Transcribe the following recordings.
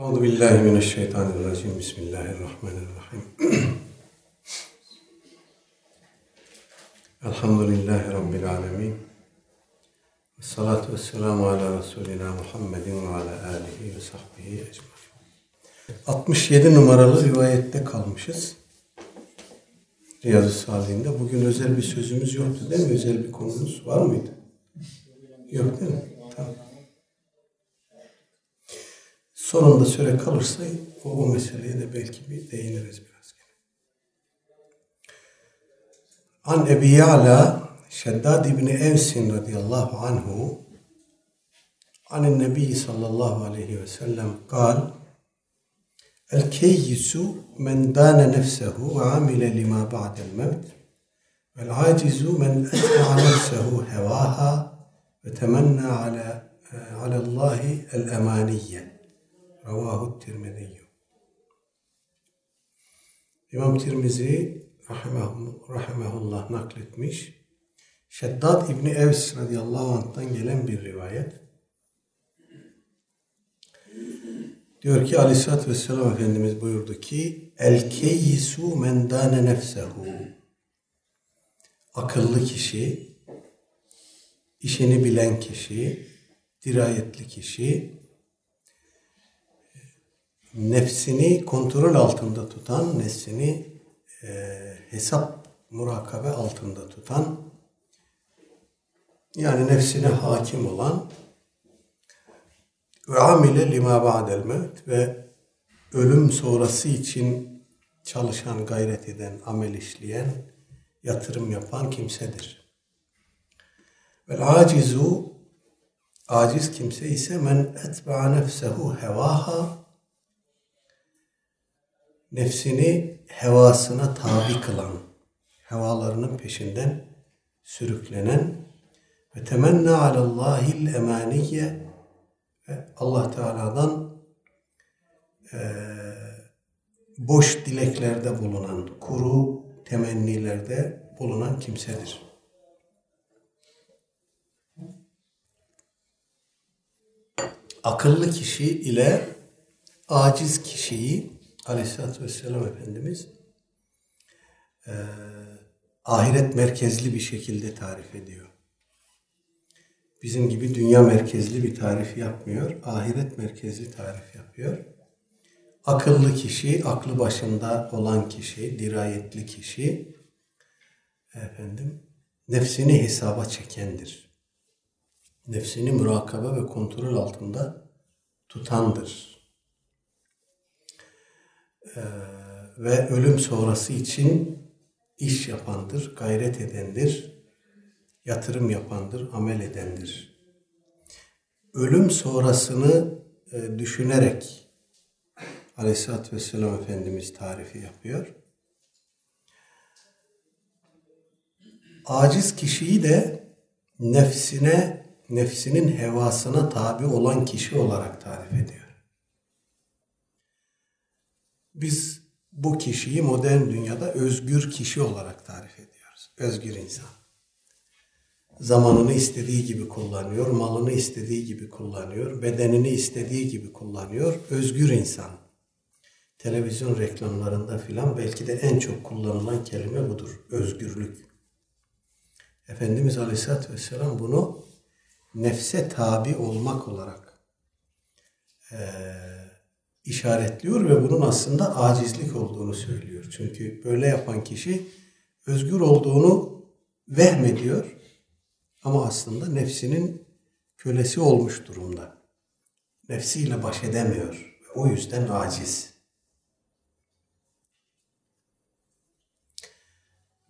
Euzu billahi mineşşeytanirracim. Bismillahirrahmanirrahim. Elhamdülillahi rabbil alamin. Ve salatu vesselamu ala Resulina Muhammedin ve ala alihi ve sahbihi ecmaîn. 67 numaralı rivayette kalmışız. Riyazu Salih'inde. Bugün özel bir sözümüz yoktu değil mi? Özel bir konumuz var mıydı? Yok değil mi? Tamam. Sonunda süre kalırsa o, o meseleye de belki bir değiniriz biraz. An Ebi Ya'la Şeddad İbni Evsin radıyallahu anhu an Nebi sallallahu aleyhi ve sellem kal El keyyisu men dâne nefsehu ve amile lima ba'del mevt vel acizu men etba'a nefsehu hevaha ve temenna ala alallahi el emaniyye Ravahu Tirmizi. İmam Tirmizi rahimahullah nakletmiş. Şeddad İbni Evs radıyallahu anh'tan gelen bir rivayet. Diyor ki aleyhissalatü vesselam Efendimiz buyurdu ki El keyyisu men dâne nefsehu Akıllı kişi, işini bilen kişi, dirayetli kişi, nefsini kontrol altında tutan, nefsini e, hesap murakabe altında tutan, yani nefsine hakim olan ve amile lima ba'del mevt ve ölüm sonrası için çalışan, gayret eden, amel işleyen, yatırım yapan kimsedir. Vel acizu aciz kimse ise men etba'a nefsehu hevaha nefsini hevasına tabi kılan, hevalarının peşinden sürüklenen ve temenna alallahil emaniye ve Allah Teala'dan e, boş dileklerde bulunan, kuru temennilerde bulunan kimsedir. Akıllı kişi ile aciz kişiyi Aleyhisselatü Vesselam Efendimiz e, ahiret merkezli bir şekilde tarif ediyor. Bizim gibi dünya merkezli bir tarif yapmıyor. Ahiret merkezli tarif yapıyor. Akıllı kişi, aklı başında olan kişi, dirayetli kişi efendim nefsini hesaba çekendir. Nefsini murakabe ve kontrol altında tutandır. Ee, ve ölüm sonrası için iş yapandır, gayret edendir, yatırım yapandır, amel edendir. Ölüm sonrasını e, düşünerek Aleyhisselatü Vesselam Efendimiz tarifi yapıyor. Aciz kişiyi de nefsine, nefsinin hevasına tabi olan kişi olarak tarif ediyor. Biz bu kişiyi modern dünyada özgür kişi olarak tarif ediyoruz. Özgür insan. Zamanını istediği gibi kullanıyor, malını istediği gibi kullanıyor, bedenini istediği gibi kullanıyor. Özgür insan. Televizyon reklamlarında filan belki de en çok kullanılan kelime budur. Özgürlük. Efendimiz Aleyhisselatü Vesselam bunu nefse tabi olmak olarak ee, işaretliyor ve bunun aslında acizlik olduğunu söylüyor. Çünkü böyle yapan kişi özgür olduğunu vehmediyor ama aslında nefsinin kölesi olmuş durumda. Nefsiyle baş edemiyor. O yüzden aciz.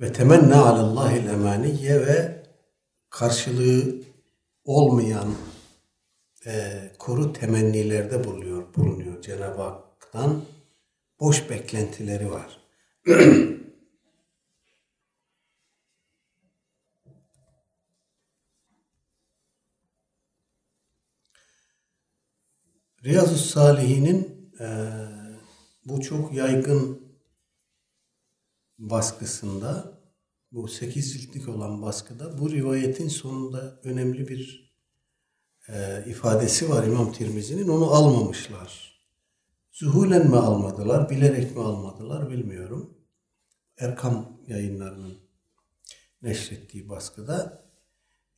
Ve temenna alallahil emaniyye ve karşılığı olmayan e, kuru temennilerde bulunuyor, bulunuyor Cenab-ı Hak'tan. Boş beklentileri var. Riyazu Salihin'in e, bu çok yaygın baskısında, bu sekiz ciltlik olan baskıda bu rivayetin sonunda önemli bir e, ifadesi var İmam Tirmizi'nin. Onu almamışlar. Zuhulen mi almadılar, bilerek mi almadılar bilmiyorum. Erkam yayınlarının neşrettiği baskıda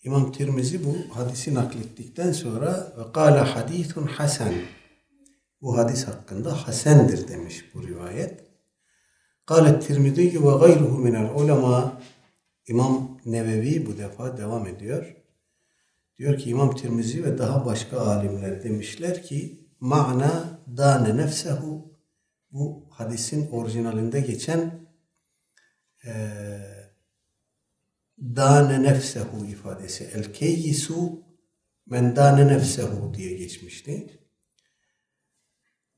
İmam Tirmizi bu hadisi naklettikten sonra ve kâle hadithun hasen bu hadis hakkında hasendir demiş bu rivayet. Kâle Tirmizi ve gayruhu minel ulema İmam Nevevi bu defa devam ediyor. Diyor ki İmam Tirmizi ve daha başka alimler demişler ki ma'na dane nefsehu bu hadisin orijinalinde geçen eee dâne nefsehu ifadesi. El keyyisu men dâne nefsehu diye geçmişti.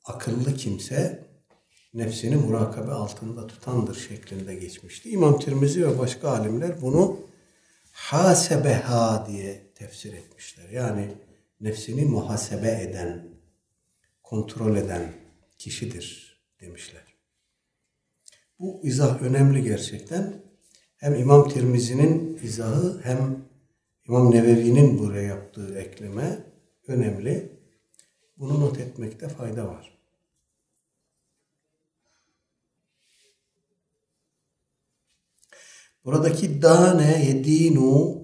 Akıllı kimse nefsini murakabe altında tutandır şeklinde geçmişti. İmam Tirmizi ve başka alimler bunu hasebeha diye tefsir etmişler. Yani nefsini muhasebe eden, kontrol eden kişidir demişler. Bu izah önemli gerçekten hem İmam Tirmizi'nin izahı hem İmam Nevevi'nin buraya yaptığı ekleme önemli. Bunu not etmekte fayda var. Buradaki dane yedinu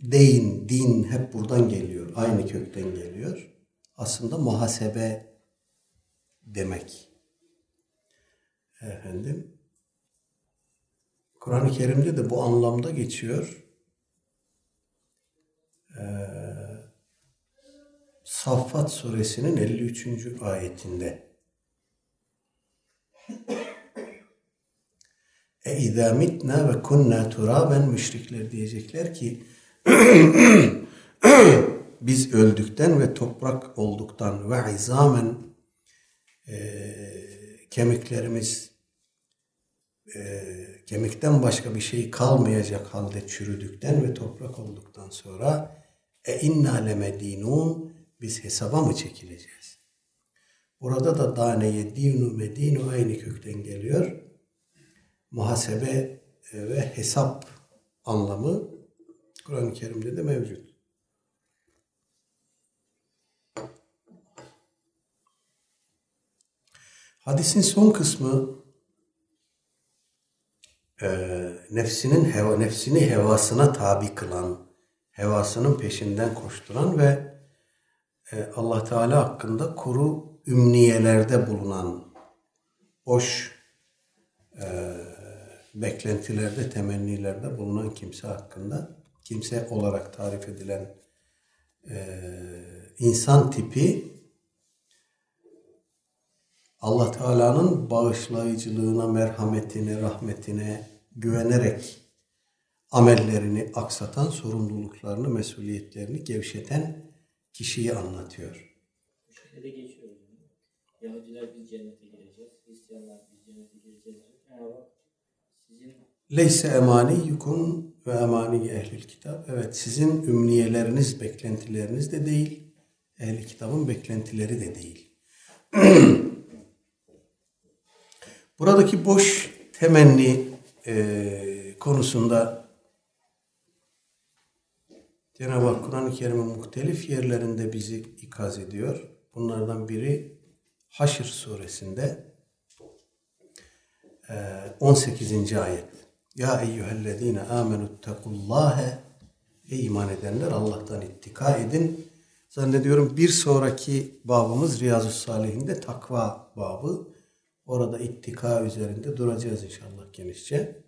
deyin, din hep buradan geliyor. Aynı kökten geliyor. Aslında muhasebe demek. Efendim Kur'an-ı Kerim'de de bu anlamda geçiyor. Ee, Saffat suresinin 53. ayetinde. E izâ mitnâ ve kunnâ turâben müşrikler diyecekler ki biz öldükten ve toprak olduktan ve izamen e, kemiklerimiz e, kemikten başka bir şey kalmayacak halde çürüdükten ve toprak olduktan sonra e inna lemedinun biz hesaba mı çekileceğiz? Burada da daneye dinu medinu aynı kökten geliyor. Muhasebe e, ve hesap anlamı Kur'an-ı Kerim'de de mevcut. Hadisin son kısmı e, nefsinin heva, nefsini hevasına tabi kılan, hevasının peşinden koşturan ve e, Allah Teala hakkında kuru ümniyelerde bulunan, boş e, beklentilerde, temennilerde bulunan kimse hakkında, kimse olarak tarif edilen e, insan tipi Allah Teala'nın bağışlayıcılığına, merhametine, rahmetine güvenerek amellerini aksatan, sorumluluklarını, mesuliyetlerini gevşeten kişiyi anlatıyor. Bu şekilde geçiyor. Yahudiler biz cennete gireceğiz, Hristiyanlar biz cennete gireceğiz. Cenab-ı Leyse emaniyukum ve emani ehlil kitap. Evet sizin ümniyeleriniz, beklentileriniz de değil. Ehli kitabın beklentileri de değil. Buradaki boş temenni e, konusunda Cenab-ı Hak Kur'an-ı Kerim'in muhtelif yerlerinde bizi ikaz ediyor. Bunlardan biri Haşr suresinde e, 18. ayet. Ya eyyühellezine amenüttekullâhe Ey iman edenler Allah'tan ittika edin. Zannediyorum bir sonraki babımız Riyazu Salihinde takva babı. Orada ittika üzerinde duracağız inşallah genişçe.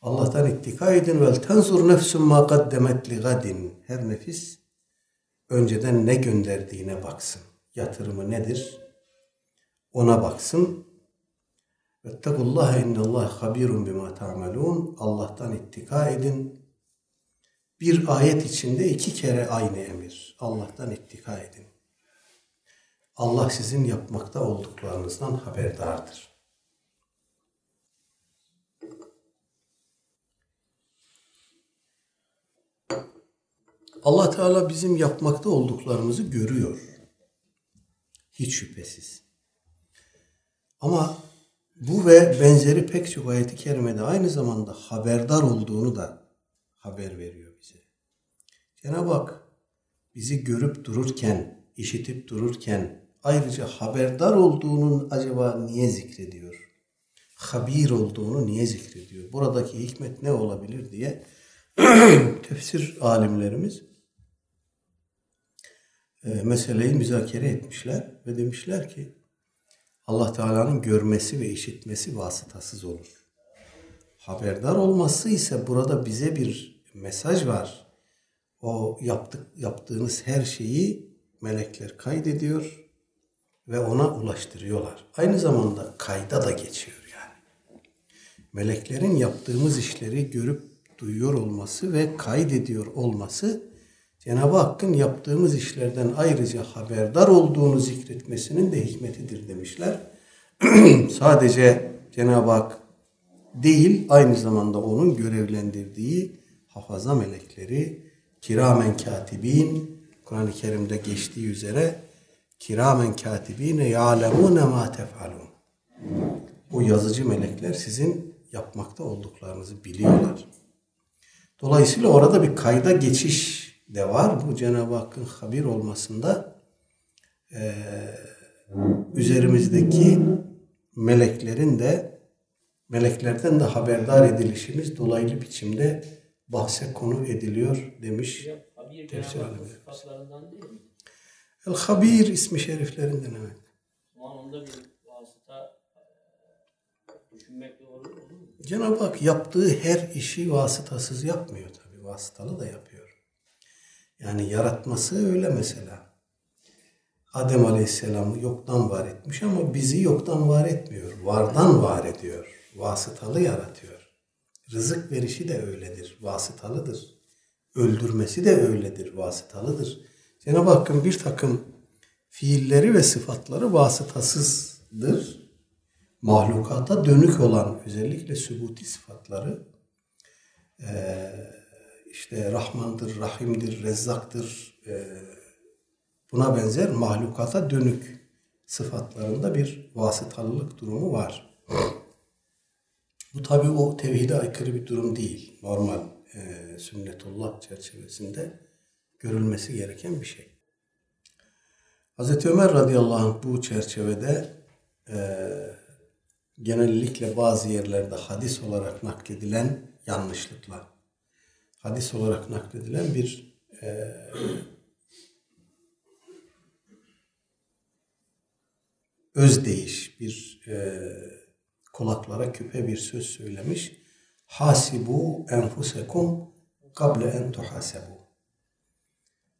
Allah'tan ittika edin vel tenzur nefsun ma kaddemet li gadin. Her nefis önceden ne gönderdiğine baksın. Yatırımı nedir? Ona baksın. Vettekullaha innallaha habirun bima ta'malun. Allah'tan ittika edin. Bir ayet içinde iki kere aynı emir. Allah'tan ittika edin. Allah sizin yapmakta olduklarınızdan haberdardır. Allah Teala bizim yapmakta olduklarımızı görüyor. Hiç şüphesiz. Ama bu ve benzeri pek çok ayeti kerimede aynı zamanda haberdar olduğunu da haber veriyor bize. Cenab-ı Hak bizi görüp dururken, işitip dururken, ayrıca haberdar olduğunun acaba niye zikrediyor? Habir olduğunu niye zikrediyor? Buradaki hikmet ne olabilir diye tefsir alimlerimiz e, meseleyi müzakere etmişler ve demişler ki Allah Teala'nın görmesi ve işitmesi vasıtasız olur. Haberdar olması ise burada bize bir mesaj var. O yaptık, yaptığınız her şeyi melekler kaydediyor ve ona ulaştırıyorlar. Aynı zamanda kayda da geçiyor yani. Meleklerin yaptığımız işleri görüp duyuyor olması ve kaydediyor olması Cenab-ı Hakk'ın yaptığımız işlerden ayrıca haberdar olduğunu zikretmesinin de hikmetidir demişler. Sadece Cenab-ı Hak değil aynı zamanda onun görevlendirdiği hafaza melekleri kiramen katibin Kur'an-ı Kerim'de geçtiği üzere kiramen katibine ya'lemune ma tef'alun. O yazıcı melekler sizin yapmakta olduklarınızı biliyorlar. Dolayısıyla orada bir kayda geçiş de var. Bu Cenab-ı Hakk'ın habir olmasında e, üzerimizdeki meleklerin de meleklerden de haberdar edilişimiz dolaylı biçimde bahse konu ediliyor demiş tefsir Cenab-ı Hakk'ın alimleri. sıfatlarından değil mi? El Habir ismi şeriflerinden evet. O zaman onda bir vasıta e, olur mu? Cenab-ı Hak yaptığı her işi vasıtasız yapmıyor tabi. Vasıtalı da yapıyor. Yani yaratması öyle mesela. Adem Aleyhisselam'ı yoktan var etmiş ama bizi yoktan var etmiyor. Vardan var ediyor. Vasıtalı yaratıyor. Rızık verişi de öyledir. Vasıtalıdır. Öldürmesi de öyledir. Vasıtalıdır. Cenab-ı Hakk'ın bir takım fiilleri ve sıfatları vasıtasızdır. Mahlukata dönük olan özellikle sübuti sıfatları eee işte Rahmandır, Rahim'dir, Rezzak'tır e, buna benzer mahlukata dönük sıfatlarında bir vasıtalılık durumu var. Bu tabi o tevhide aykırı bir durum değil. Normal e, sünnetullah çerçevesinde görülmesi gereken bir şey. Hz. Ömer radıyallahu anh bu çerçevede e, genellikle bazı yerlerde hadis olarak nakledilen yanlışlıkla hadis olarak nakledilen bir e, özdeyiş, bir e, kulaklara küpe bir söz söylemiş. Hasibu enfusekum kable en tuhasebu.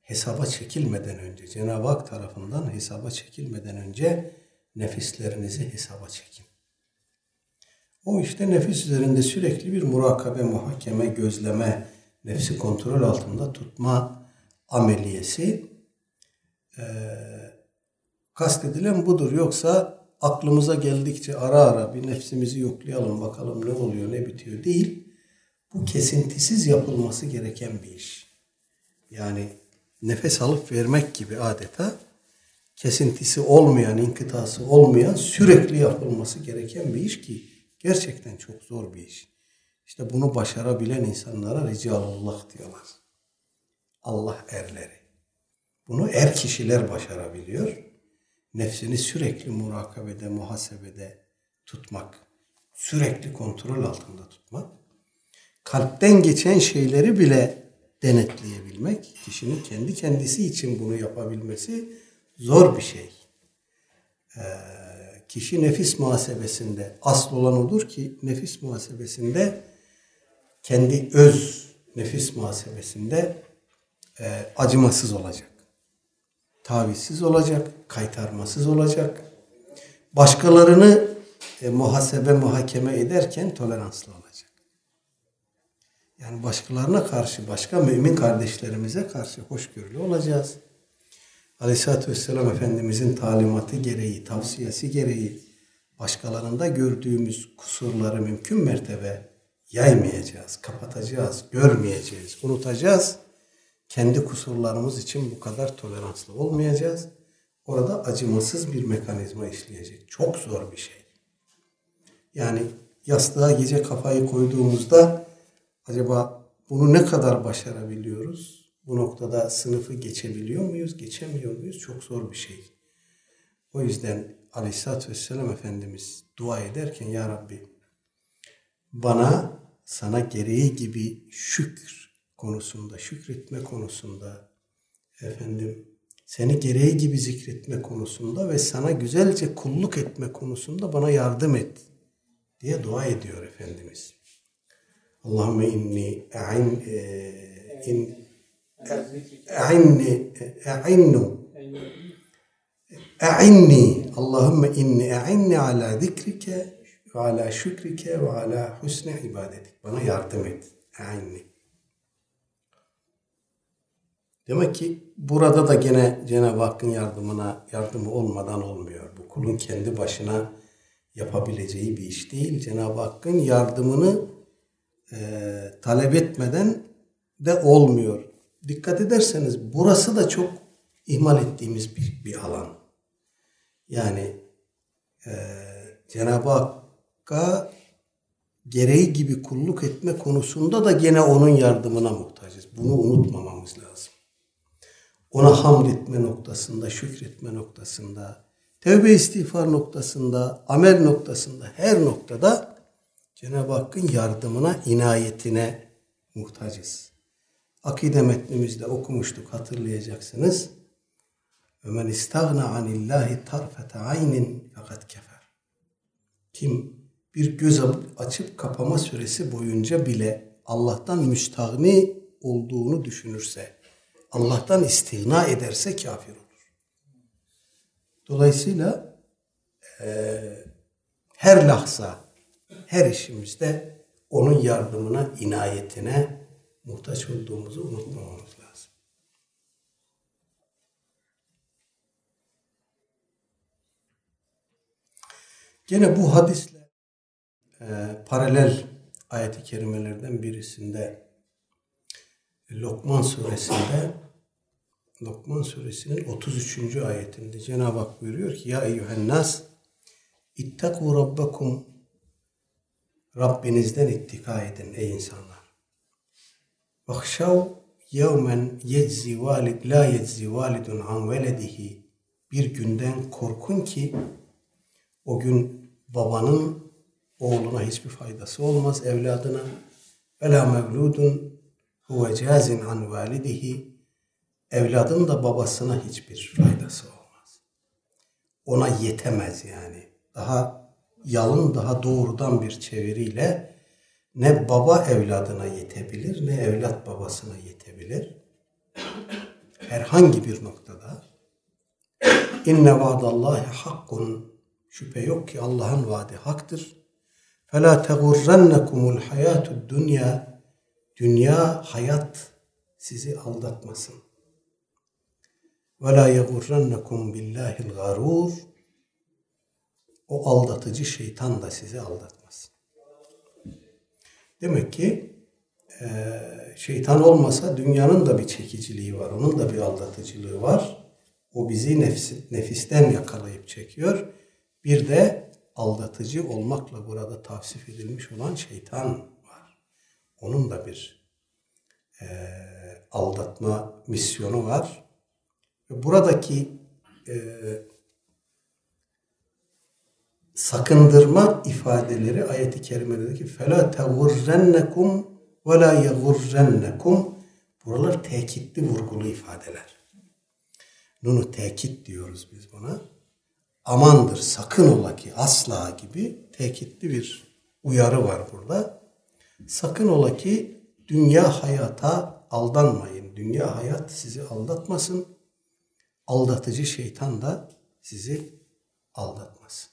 Hesaba çekilmeden önce, Cenab-ı Hak tarafından hesaba çekilmeden önce nefislerinizi hesaba çekin. O işte nefis üzerinde sürekli bir murakabe, muhakeme, gözleme, nefsi kontrol altında tutma ameliyesi e, kastedilen budur. Yoksa aklımıza geldikçe ara ara bir nefsimizi yoklayalım bakalım ne oluyor ne bitiyor değil. Bu kesintisiz yapılması gereken bir iş. Yani nefes alıp vermek gibi adeta kesintisi olmayan, inkıtası olmayan sürekli yapılması gereken bir iş ki gerçekten çok zor bir iş. İşte bunu başarabilen insanlara ricalullah diyorlar. Allah erleri. Bunu er kişiler başarabiliyor. Nefsini sürekli murakabede, muhasebede tutmak. Sürekli kontrol altında tutmak. Kalpten geçen şeyleri bile denetleyebilmek. Kişinin kendi kendisi için bunu yapabilmesi zor bir şey. Ee, kişi nefis muhasebesinde asıl olan odur ki nefis muhasebesinde kendi öz nefis muhasebesinde e, acımasız olacak. Tavizsiz olacak, kaytarmasız olacak. Başkalarını e, muhasebe, muhakeme ederken toleranslı olacak. Yani başkalarına karşı, başka mümin kardeşlerimize karşı hoşgörülü olacağız. Aleyhisselatü Vesselam Efendimizin talimatı gereği, tavsiyesi gereği başkalarında gördüğümüz kusurları mümkün mertebe yaymayacağız, kapatacağız, görmeyeceğiz, unutacağız. Kendi kusurlarımız için bu kadar toleranslı olmayacağız. Orada acımasız bir mekanizma işleyecek. Çok zor bir şey. Yani yastığa gece kafayı koyduğumuzda acaba bunu ne kadar başarabiliyoruz? Bu noktada sınıfı geçebiliyor muyuz, geçemiyor muyuz? Çok zor bir şey. O yüzden Aleyhisselatü Vesselam Efendimiz dua ederken Ya Rabbi bana sana gereği gibi şükür konusunda, şükretme konusunda efendim seni gereği gibi zikretme konusunda ve sana güzelce kulluk etme konusunda bana yardım et diye dua ediyor Efendimiz. Allahümme inni a'in e, in a'inni a'innu a'inni Allahümme inni a'inni ala zikrike ve ala şükrike ve ala husne ibadetik. Bana yardım et. A'inni. Demek ki burada da gene Cenab-ı Hakk'ın yardımına yardımı olmadan olmuyor. Bu kulun kendi başına yapabileceği bir iş değil. Cenab-ı Hakk'ın yardımını e, talep etmeden de olmuyor. Dikkat ederseniz burası da çok ihmal ettiğimiz bir, bir alan. Yani e, Cenab-ı Hakk'a gereği gibi kulluk etme konusunda da gene onun yardımına muhtacız. Bunu unutmamamız lazım ona hamd etme noktasında, şükretme noktasında, tevbe istiğfar noktasında, amel noktasında, her noktada Cenab-ı Hakk'ın yardımına, inayetine muhtacız. Akide metnimizde okumuştuk hatırlayacaksınız. Ömen istagna anillahi tarfete aynin fakat kefer. Kim bir göz açıp kapama süresi boyunca bile Allah'tan müstahni olduğunu düşünürse, Allah'tan istigna ederse kafir olur. Dolayısıyla e, her lahza, her işimizde onun yardımına, inayetine muhtaç olduğumuzu unutmamamız lazım. Gene bu hadisle e, paralel ayet-i kerimelerden birisinde Lokman suresinde Lokman suresinin 33. ayetinde Cenab-ı Hak buyuruyor ki Ya eyyühen nas ittaku rabbakum Rabbinizden ittika edin ey insanlar. Vakşav yevmen yeczi valid la yeczi validun an veledihi bir günden korkun ki o gün babanın oğluna hiçbir faydası olmaz evladına. Ve la mevludun huve cazin an validihi evladın da babasına hiçbir faydası olmaz. Ona yetemez yani. Daha yalın, daha doğrudan bir çeviriyle ne baba evladına yetebilir ne evlat babasına yetebilir. Herhangi bir noktada inne vaadallahi hakkun şüphe yok ki Allah'ın vaadi haktır. Fela tegurrennekumul hayatud dünya dünya hayat sizi aldatmasın. La yegurrennekum billahil garur. O aldatıcı şeytan da sizi aldatmaz. Demek ki şeytan olmasa dünyanın da bir çekiciliği var. Onun da bir aldatıcılığı var. O bizi nefsi, nefisten yakalayıp çekiyor. Bir de aldatıcı olmakla burada tavsif edilmiş olan şeytan var. Onun da bir e, aldatma misyonu var buradaki e, sakındırma ifadeleri ayeti kerimelerdeki fela tegurrennekum ve la yegurrennekum buralar tekitli vurgulu ifadeler. Nunu tekit diyoruz biz buna. Amandır, sakın ola ki, asla gibi tekitli bir uyarı var burada. Sakın ola ki dünya hayata aldanmayın. Dünya hayat sizi aldatmasın aldatıcı şeytan da sizi aldatmaz.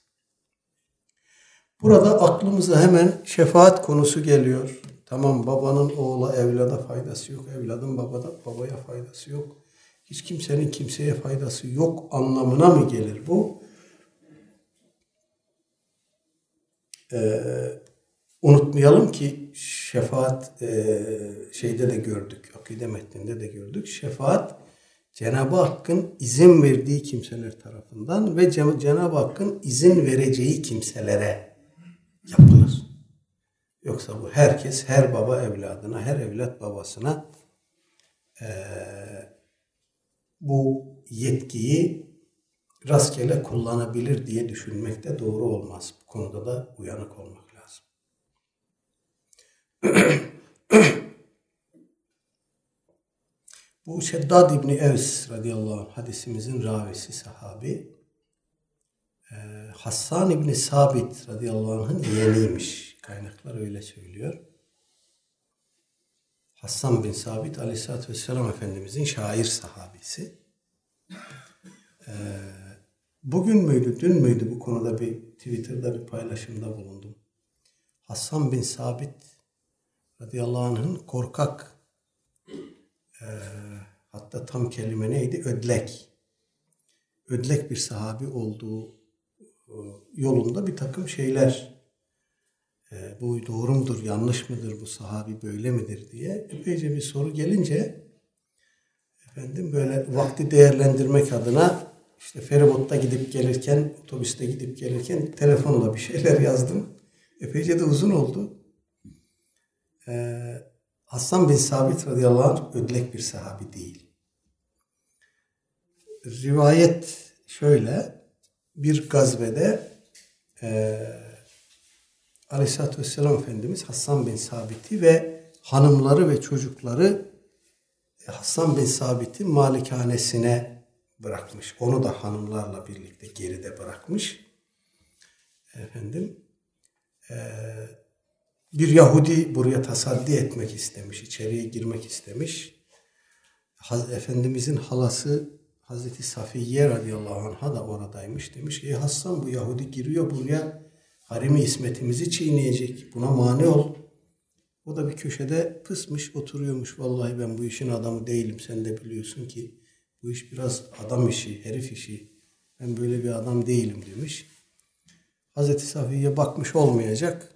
Burada aklımıza hemen şefaat konusu geliyor. Tamam babanın oğula evlada faydası yok. Evladın babada babaya faydası yok. Hiç kimsenin kimseye faydası yok anlamına mı gelir bu? Ee, unutmayalım ki şefaat e, şeyde de gördük. Akide metninde de gördük. Şefaat Cenab-ı Hakk'ın izin verdiği kimseler tarafından ve Cenab-ı Hakk'ın izin vereceği kimselere yapılır. Yoksa bu herkes, her baba evladına, her evlat babasına e, bu yetkiyi rastgele kullanabilir diye düşünmek de doğru olmaz. Bu konuda da uyanık olmak lazım. Bu Şeddad İbni Evs radıyallahu anh hadisimizin ravisi sahabi. Ee, Hassan İbni Sabit radıyallahu anh'ın yeğeniymiş. Kaynaklar öyle söylüyor. Hassan bin Sabit aleyhissalatü vesselam Efendimizin şair sahabisi. Ee, bugün müydü, dün müydü bu konuda bir Twitter'da bir paylaşımda bulundum. Hassan bin Sabit radıyallahu anh'ın korkak e, hatta tam kelime neydi? Ödlek. Ödlek bir sahabi olduğu e, yolunda bir takım şeyler e, bu doğru mudur, yanlış mıdır, bu sahabi böyle midir diye epeyce bir soru gelince efendim böyle vakti değerlendirmek adına işte feribotta gidip gelirken, otobüste gidip gelirken telefonla bir şeyler yazdım. Epeyce de uzun oldu. Ee, Hasan bin Sabit radıyallahu anh ödlek bir sahabi değil. Rivayet şöyle, bir gazvede e, Aleyhisselatü Vesselam Efendimiz Hasan bin Sabit'i ve hanımları ve çocukları e, Hasan bin Sabit'in malikanesine bırakmış. Onu da hanımlarla birlikte geride bırakmış. Efendim e, bir Yahudi buraya tasaddi etmek istemiş, içeriye girmek istemiş. Efendimizin halası Hazreti Safiye radıyallahu anh'a da oradaymış. Demiş ki Hasan bu Yahudi giriyor buraya haremi ismetimizi çiğneyecek. Buna mani ol. O da bir köşede pısmış oturuyormuş. Vallahi ben bu işin adamı değilim. Sen de biliyorsun ki bu iş biraz adam işi, herif işi. Ben böyle bir adam değilim demiş. Hazreti Safiye bakmış olmayacak.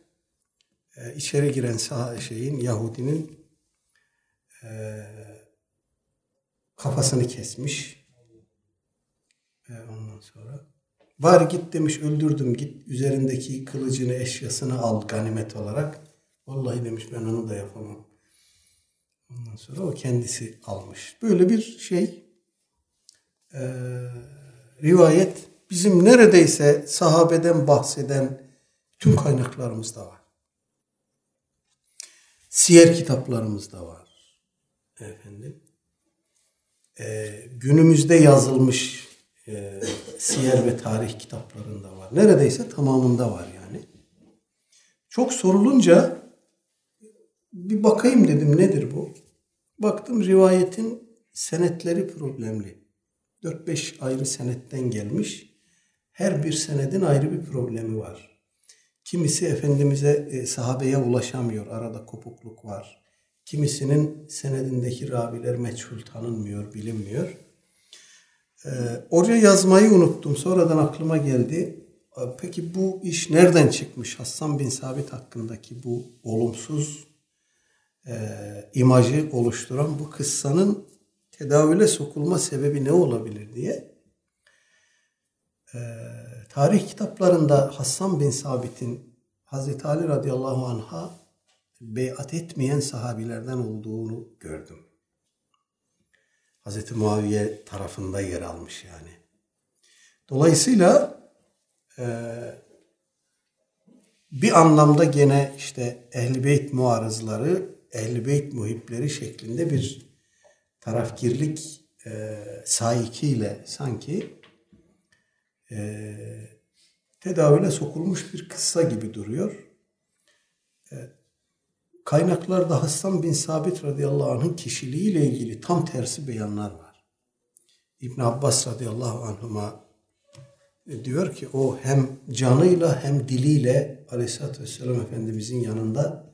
Ee, içeri giren sah şeyin, Yahudinin e, kafasını kesmiş. E, ondan sonra Bari git demiş öldürdüm git üzerindeki kılıcını eşyasını al ganimet olarak. Vallahi demiş ben onu da yapamam. Ondan sonra o kendisi almış. Böyle bir şey e, rivayet bizim neredeyse sahabeden bahseden tüm kaynaklarımızda var. Siyer kitaplarımızda var. Efendim. E, günümüzde yazılmış e, siyer ve tarih kitaplarında var. Neredeyse tamamında var yani. Çok sorulunca bir bakayım dedim nedir bu? Baktım rivayetin senetleri problemli. 4-5 ayrı senetten gelmiş. Her bir senedin ayrı bir problemi var. Kimisi Efendimiz'e, e, sahabeye ulaşamıyor. Arada kopukluk var. Kimisinin senedindeki raviler meçhul tanınmıyor, bilinmiyor. Ee, oraya yazmayı unuttum. Sonradan aklıma geldi. Peki bu iş nereden çıkmış? Hassan bin Sabit hakkındaki bu olumsuz e, imajı oluşturan bu kıssanın tedavüle sokulma sebebi ne olabilir diye. E, tarih kitaplarında Hassan bin Sabit'in Hazreti Ali radıyallahu anh'a beyat etmeyen sahabilerden olduğunu gördüm. Hazreti Muaviye tarafında yer almış yani. Dolayısıyla e, bir anlamda gene işte Ehl-i Beyt muarızları, Ehl-i Beyt muhipleri şeklinde bir tarafgirlik e, saikiyle sanki e, tedavüle sokulmuş bir kıssa gibi duruyor. E, Kaynaklarda Hasan bin Sabit radıyallahu anh'ın kişiliğiyle ilgili tam tersi beyanlar var. İbn Abbas radıyallahu anhuma diyor ki o hem canıyla hem diliyle aleyhissalatü vesselam Efendimizin yanında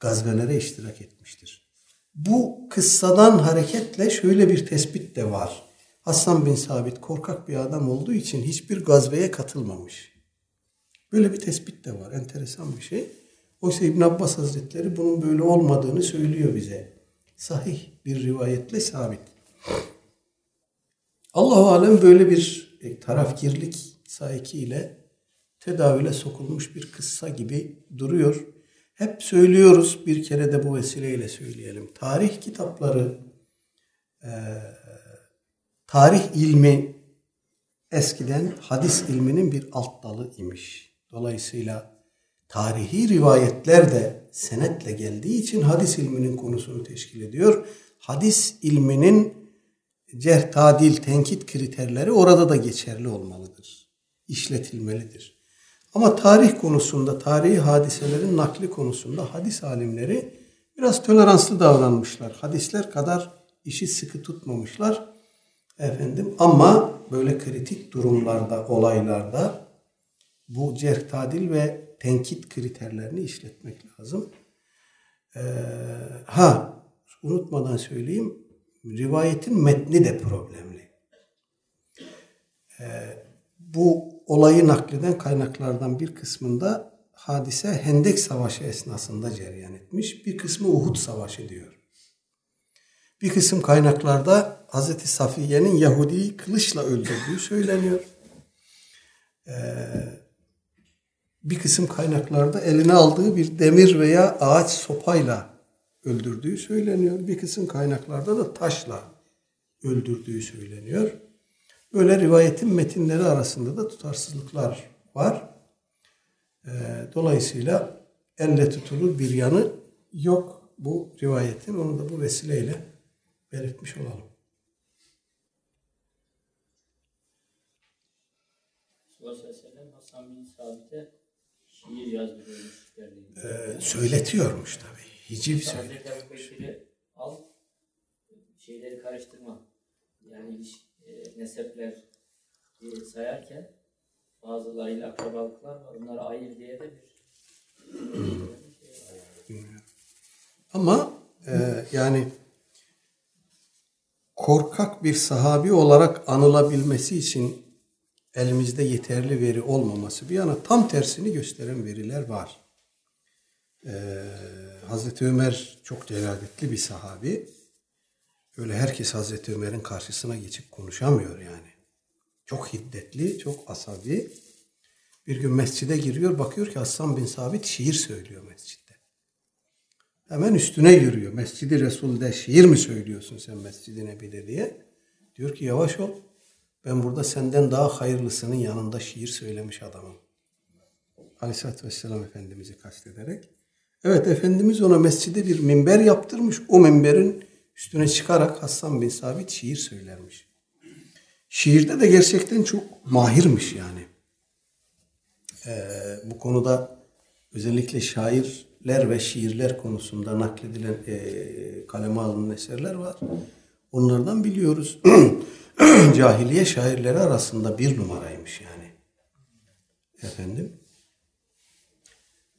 gazvelere iştirak etmiştir. Bu kıssadan hareketle şöyle bir tespit de var. Hasan bin Sabit korkak bir adam olduğu için hiçbir gazveye katılmamış. Böyle bir tespit de var. Enteresan bir şey. Oysa İbn Abbas Hazretleri bunun böyle olmadığını söylüyor bize. Sahih bir rivayetle sabit. Allahu alem böyle bir e, tarafkirlik saiki ile tedavüle sokulmuş bir kıssa gibi duruyor. Hep söylüyoruz bir kere de bu vesileyle söyleyelim. Tarih kitapları e, tarih ilmi eskiden hadis ilminin bir alt dalı imiş. Dolayısıyla tarihi rivayetler de senetle geldiği için hadis ilminin konusunu teşkil ediyor. Hadis ilminin cerh, tadil, tenkit kriterleri orada da geçerli olmalıdır. İşletilmelidir. Ama tarih konusunda, tarihi hadiselerin nakli konusunda hadis alimleri biraz toleranslı davranmışlar. Hadisler kadar işi sıkı tutmamışlar. Efendim ama böyle kritik durumlarda, olaylarda bu cerh, tadil ve tenkit kriterlerini işletmek lazım. Ee, ha unutmadan söyleyeyim rivayetin metni de problemli. Ee, bu olayı nakleden kaynaklardan bir kısmında hadise Hendek Savaşı esnasında cereyan etmiş. Bir kısmı Uhud Savaşı diyor. Bir kısım kaynaklarda Hazreti Safiye'nin Yahudi'yi kılıçla öldürdüğü söyleniyor. Ee, bir kısım kaynaklarda eline aldığı bir demir veya ağaç sopayla öldürdüğü söyleniyor. Bir kısım kaynaklarda da taşla öldürdüğü söyleniyor. Böyle rivayetin metinleri arasında da tutarsızlıklar var. Ee, dolayısıyla elle tutulur bir yanı yok bu rivayetin. Onu da bu vesileyle belirtmiş olalım. Şiir yazdırıyormuş. Ee, söyletiyormuş tabii. Hiciv söyletiyor. Hazreti Bekir'i al, şeyleri karıştırma. Yani e, nesepler e, sayarken bazılarıyla akrabalıklar var. Onları ayır diye de bir Ama e, yani korkak bir sahabi olarak anılabilmesi için elimizde yeterli veri olmaması bir yana tam tersini gösteren veriler var. Ee, Hazreti Ömer çok celaletli bir sahabi. Öyle herkes Hazreti Ömer'in karşısına geçip konuşamıyor yani. Çok hiddetli, çok asabi. Bir gün mescide giriyor, bakıyor ki Hasan bin Sabit şiir söylüyor mescitte. Hemen üstüne yürüyor. Mescidi Resul'de şiir mi söylüyorsun sen Mescid-i Nebi'de diye. Diyor ki yavaş ol. Ben burada senden daha hayırlısının yanında şiir söylemiş adamım. Aleyhisselatü Vesselam Efendimiz'i kastederek. Evet Efendimiz ona mescide bir minber yaptırmış. O minberin üstüne çıkarak Hasan bin Sabit şiir söylermiş. Şiirde de gerçekten çok mahirmiş yani. Ee, bu konuda özellikle şairler ve şiirler konusunda nakledilen e, kaleme alınan eserler var. Onlardan biliyoruz. Cahiliye şairleri arasında bir numaraymış yani. Efendim.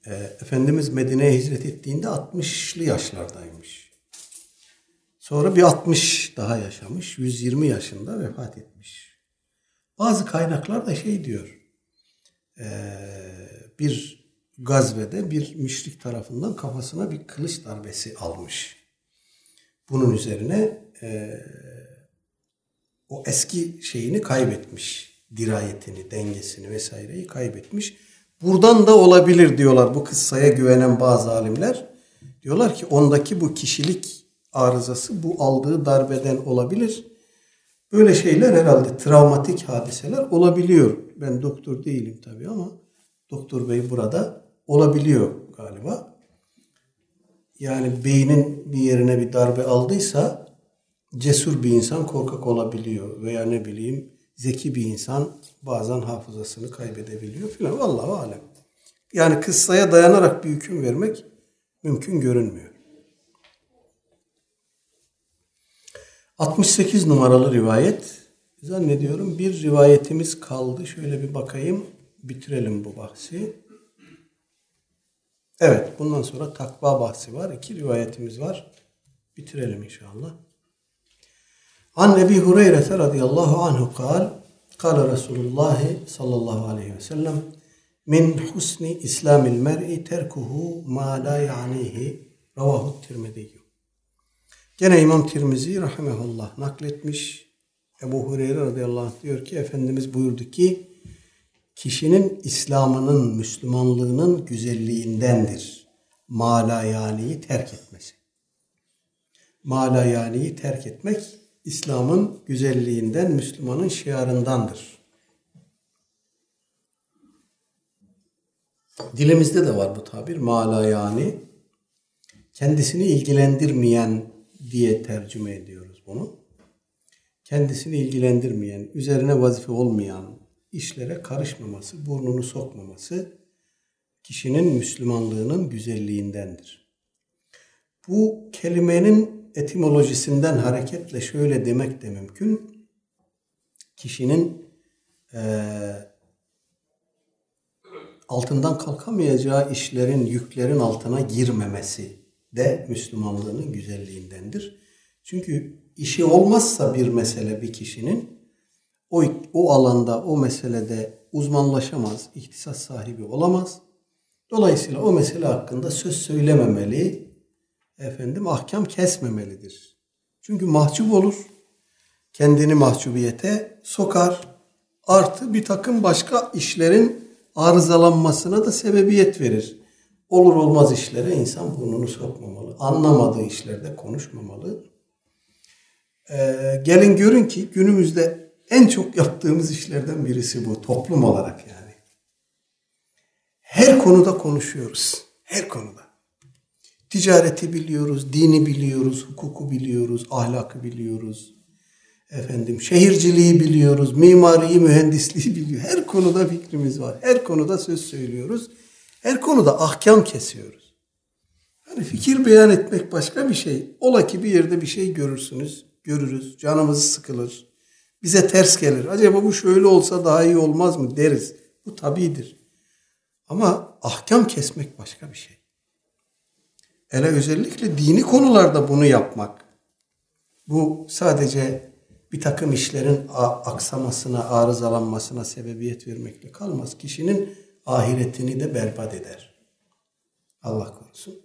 E, Efendimiz Medine'ye hicret ettiğinde 60'lı yaşlardaymış. Sonra bir 60 daha yaşamış. 120 yaşında vefat etmiş. Bazı kaynaklar da şey diyor. Bir gazvede bir müşrik tarafından kafasına bir kılıç darbesi almış. Bunun üzerine o eski şeyini kaybetmiş. Dirayetini, dengesini vesaireyi kaybetmiş. Buradan da olabilir diyorlar bu kıssaya güvenen bazı alimler. Diyorlar ki ondaki bu kişilik arızası bu aldığı darbeden olabilir. Böyle şeyler herhalde travmatik hadiseler olabiliyor. Ben doktor değilim tabii ama doktor bey burada olabiliyor galiba. Yani beynin bir yerine bir darbe aldıysa cesur bir insan korkak olabiliyor veya ne bileyim zeki bir insan bazen hafızasını kaybedebiliyor filan. Vallahi alem. Yani kıssaya dayanarak bir hüküm vermek mümkün görünmüyor. 68 numaralı rivayet. Zannediyorum bir rivayetimiz kaldı. Şöyle bir bakayım. Bitirelim bu bahsi. Evet, bundan sonra takva bahsi var. İki rivayetimiz var. Bitirelim inşallah. An Ebi Hureyre radıyallahu anhu kal, kal Resulullah sallallahu aleyhi ve sellem min husni islamil mer'i terkuhu ma la ya'nihi ravahu tirmidiyyu. Gene İmam Tirmizi rahimehullah nakletmiş. Ebu Hureyre radıyallahu anh diyor ki Efendimiz buyurdu ki kişinin İslam'ının, Müslümanlığının güzelliğindendir. Malayani'yi terk etmesi. Malayani'yi terk etmek İslam'ın güzelliğinden, Müslüman'ın şiarındandır. Dilimizde de var bu tabir malayani. Kendisini ilgilendirmeyen diye tercüme ediyoruz bunu. Kendisini ilgilendirmeyen, üzerine vazife olmayan işlere karışmaması, burnunu sokmaması kişinin Müslümanlığının güzelliğindendir. Bu kelimenin etimolojisinden hareketle şöyle demek de mümkün. Kişinin e, altından kalkamayacağı işlerin, yüklerin altına girmemesi de Müslümanlığının güzelliğindendir. Çünkü işi olmazsa bir mesele bir kişinin o, o alanda, o meselede uzmanlaşamaz, ihtisas sahibi olamaz. Dolayısıyla o mesele hakkında söz söylememeli, efendim ahkam kesmemelidir. Çünkü mahcup olur, kendini mahcubiyete sokar, artı bir takım başka işlerin arızalanmasına da sebebiyet verir. Olur olmaz işlere insan burnunu sokmamalı. Anlamadığı işlerde konuşmamalı. Ee, gelin görün ki günümüzde en çok yaptığımız işlerden birisi bu toplum olarak yani. Her konuda konuşuyoruz. Her konuda. Ticareti biliyoruz, dini biliyoruz, hukuku biliyoruz, ahlakı biliyoruz. Efendim şehirciliği biliyoruz, mimariyi, mühendisliği biliyoruz. Her konuda fikrimiz var. Her konuda söz söylüyoruz. Her konuda ahkam kesiyoruz. Hani fikir beyan etmek başka bir şey. Ola ki bir yerde bir şey görürsünüz, görürüz, canımız sıkılır. Bize ters gelir. Acaba bu şöyle olsa daha iyi olmaz mı deriz. Bu tabidir. Ama ahkam kesmek başka bir şey. Hele özellikle dini konularda bunu yapmak. Bu sadece bir takım işlerin aksamasına, arızalanmasına sebebiyet vermekle kalmaz. Kişinin ahiretini de berbat eder. Allah korusun.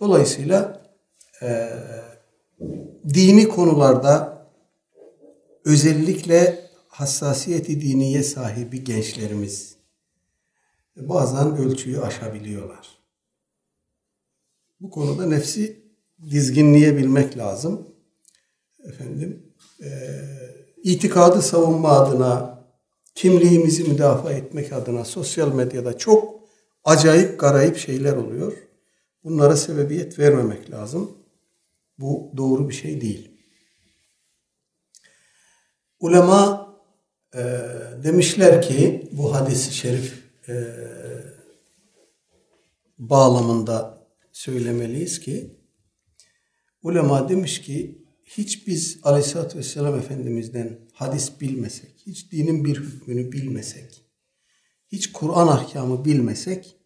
Dolayısıyla e, dini konularda özellikle hassasiyeti diniye sahibi gençlerimiz bazen ölçüyü aşabiliyorlar. Bu konuda nefsi dizginleyebilmek lazım. Efendim, e, itikadı savunma adına, kimliğimizi müdafaa etmek adına sosyal medyada çok acayip garayip şeyler oluyor. Bunlara sebebiyet vermemek lazım. Bu doğru bir şey değil. Ulema e, demişler ki bu hadisi şerif e, bağlamında söylemeliyiz ki ulema demiş ki hiç biz Aleyhisselatü Vesselam Efendimiz'den hadis bilmesek, hiç dinin bir hükmünü bilmesek, hiç Kur'an ahkamı bilmesek,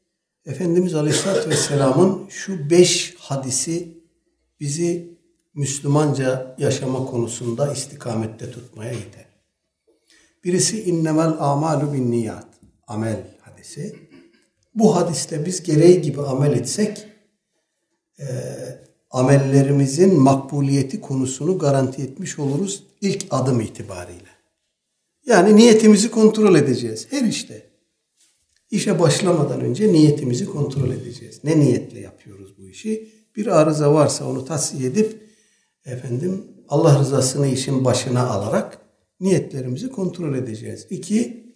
Efendimiz Aleyhisselatü Vesselam'ın şu beş hadisi bizi Müslümanca yaşama konusunda istikamette tutmaya yeter. Birisi innemel amalu bin niyat. Amel hadisi. Bu hadiste biz gereği gibi amel etsek e, amellerimizin makbuliyeti konusunu garanti etmiş oluruz ilk adım itibariyle. Yani niyetimizi kontrol edeceğiz her işte. İşe başlamadan önce niyetimizi kontrol edeceğiz. Ne niyetle yapıyoruz bu işi? Bir arıza varsa onu tahsiye edip efendim Allah rızasını işin başına alarak niyetlerimizi kontrol edeceğiz. İki,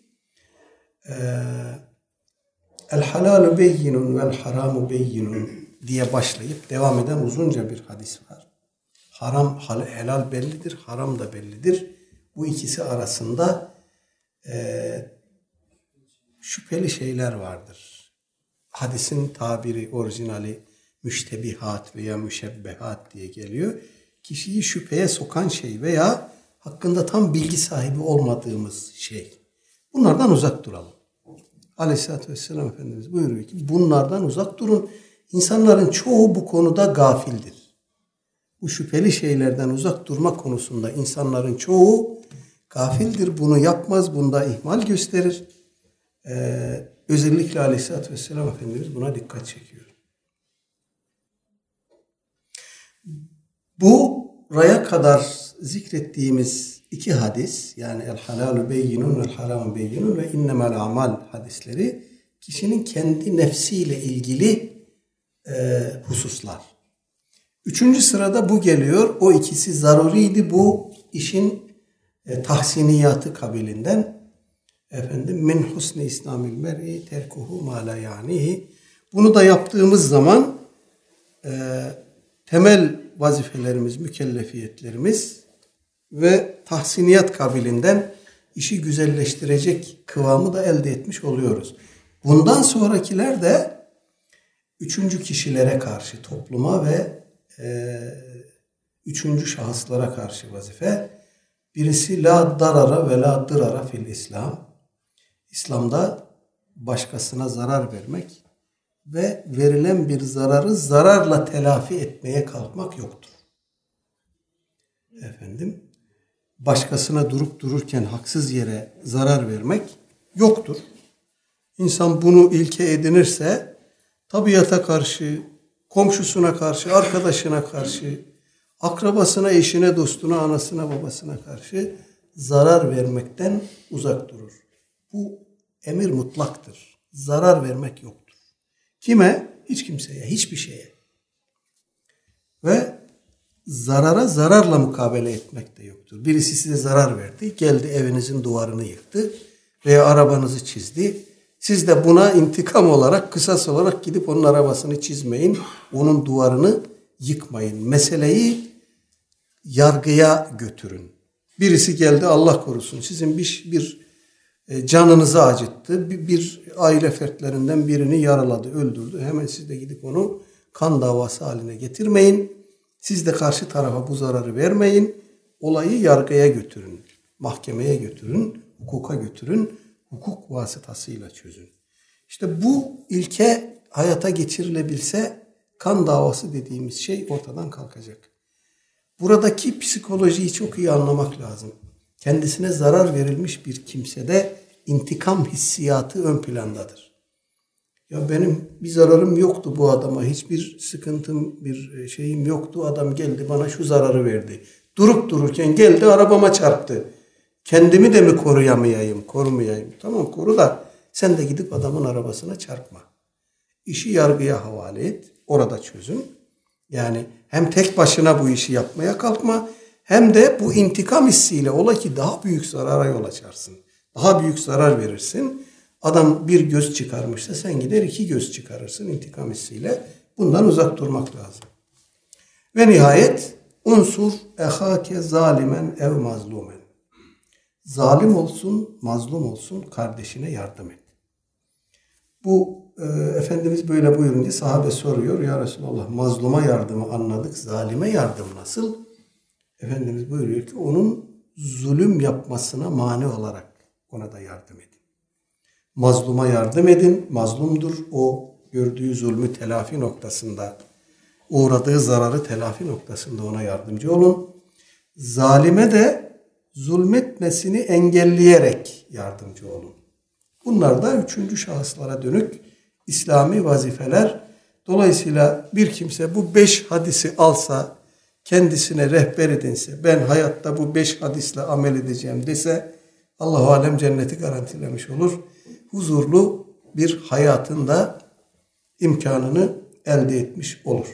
el halalu beyyinun vel haramu beyyinun diye başlayıp devam eden uzunca bir hadis var. Haram, helal bellidir, haram da bellidir. Bu ikisi arasında e, şüpheli şeyler vardır. Hadisin tabiri, orijinali müştebihat veya müşebbehat diye geliyor. Kişiyi şüpheye sokan şey veya hakkında tam bilgi sahibi olmadığımız şey. Bunlardan uzak duralım. Aleyhisselatü Vesselam Efendimiz buyuruyor ki bunlardan uzak durun. İnsanların çoğu bu konuda gafildir. Bu şüpheli şeylerden uzak durma konusunda insanların çoğu gafildir. Bunu yapmaz, bunda ihmal gösterir. Ee, özellikle Aleyhisselatü Vesselam Efendimiz buna dikkat çekiyor. Bu raya kadar zikrettiğimiz iki hadis yani el halalu beyyinun vel haramu beyyinun ve innemel amal hadisleri kişinin kendi nefsiyle ilgili e, hususlar. Üçüncü sırada bu geliyor. O ikisi zaruriydi. Bu işin e, tahsiniyatı kabilinden. Efendim min husni İslamil mer'i terkuhu ma la yanihi. Bunu da yaptığımız zaman e, temel vazifelerimiz, mükellefiyetlerimiz ve tahsiniyat kabilinden işi güzelleştirecek kıvamı da elde etmiş oluyoruz. Bundan sonrakiler de üçüncü kişilere karşı topluma ve e, üçüncü şahıslara karşı vazife. Birisi la darara ve la dırara fil İslam. İslam'da başkasına zarar vermek ve verilen bir zararı zararla telafi etmeye kalkmak yoktur. Efendim, başkasına durup dururken haksız yere zarar vermek yoktur. İnsan bunu ilke edinirse tabiata karşı, komşusuna karşı, arkadaşına karşı, akrabasına, eşine, dostuna, anasına, babasına karşı zarar vermekten uzak durur. Bu emir mutlaktır. Zarar vermek yoktur. Kime? Hiç kimseye, hiçbir şeye. Ve zarara zararla mukabele etmek de yoktur. Birisi size zarar verdi, geldi evinizin duvarını yıktı veya arabanızı çizdi. Siz de buna intikam olarak, kısas olarak gidip onun arabasını çizmeyin, onun duvarını yıkmayın. Meseleyi yargıya götürün. Birisi geldi Allah korusun sizin bir, bir e, canınızı acıttı. Bir, bir aile fertlerinden birini yaraladı, öldürdü. Hemen siz de gidip onu kan davası haline getirmeyin. Siz de karşı tarafa bu zararı vermeyin. Olayı yargıya götürün. Mahkemeye götürün, hukuka götürün. Hukuk vasıtasıyla çözün. İşte bu ilke hayata geçirilebilse kan davası dediğimiz şey ortadan kalkacak. Buradaki psikolojiyi çok iyi anlamak lazım. Kendisine zarar verilmiş bir kimsede intikam hissiyatı ön plandadır. Ya benim bir zararım yoktu bu adama. Hiçbir sıkıntım, bir e, şeyim yoktu. Adam geldi bana şu zararı verdi. Durup dururken geldi arabama çarptı. Kendimi de mi koruyamayayım, korumayayım? Tamam koru da sen de gidip adamın arabasına çarpma. İşi yargıya havale et. Orada çözün. Yani hem tek başına bu işi yapmaya kalkma hem de bu intikam hissiyle ola ki daha büyük zarara yol açarsın. Daha büyük zarar verirsin. Adam bir göz çıkarmışsa sen gider iki göz çıkarırsın intikam hissiyle. Bundan uzak durmak lazım. Ve nihayet unsur ehake zalimen ev mazlumen. Zalim olsun, mazlum olsun kardeşine yardım et. Bu e, Efendimiz böyle buyurunca sahabe soruyor. Ya Resulallah mazluma yardımı anladık. Zalime yardım nasıl? Efendimiz buyuruyor ki onun zulüm yapmasına mani olarak ona da yardım edin. Mazluma yardım edin. Mazlumdur. O gördüğü zulmü telafi noktasında, uğradığı zararı telafi noktasında ona yardımcı olun. Zalime de zulmetmesini engelleyerek yardımcı olun. Bunlar da üçüncü şahıslara dönük İslami vazifeler. Dolayısıyla bir kimse bu beş hadisi alsa, kendisine rehber edinse, ben hayatta bu beş hadisle amel edeceğim dese, Allahu alem cenneti garantilemiş olur. Huzurlu bir hayatında imkanını elde etmiş olur.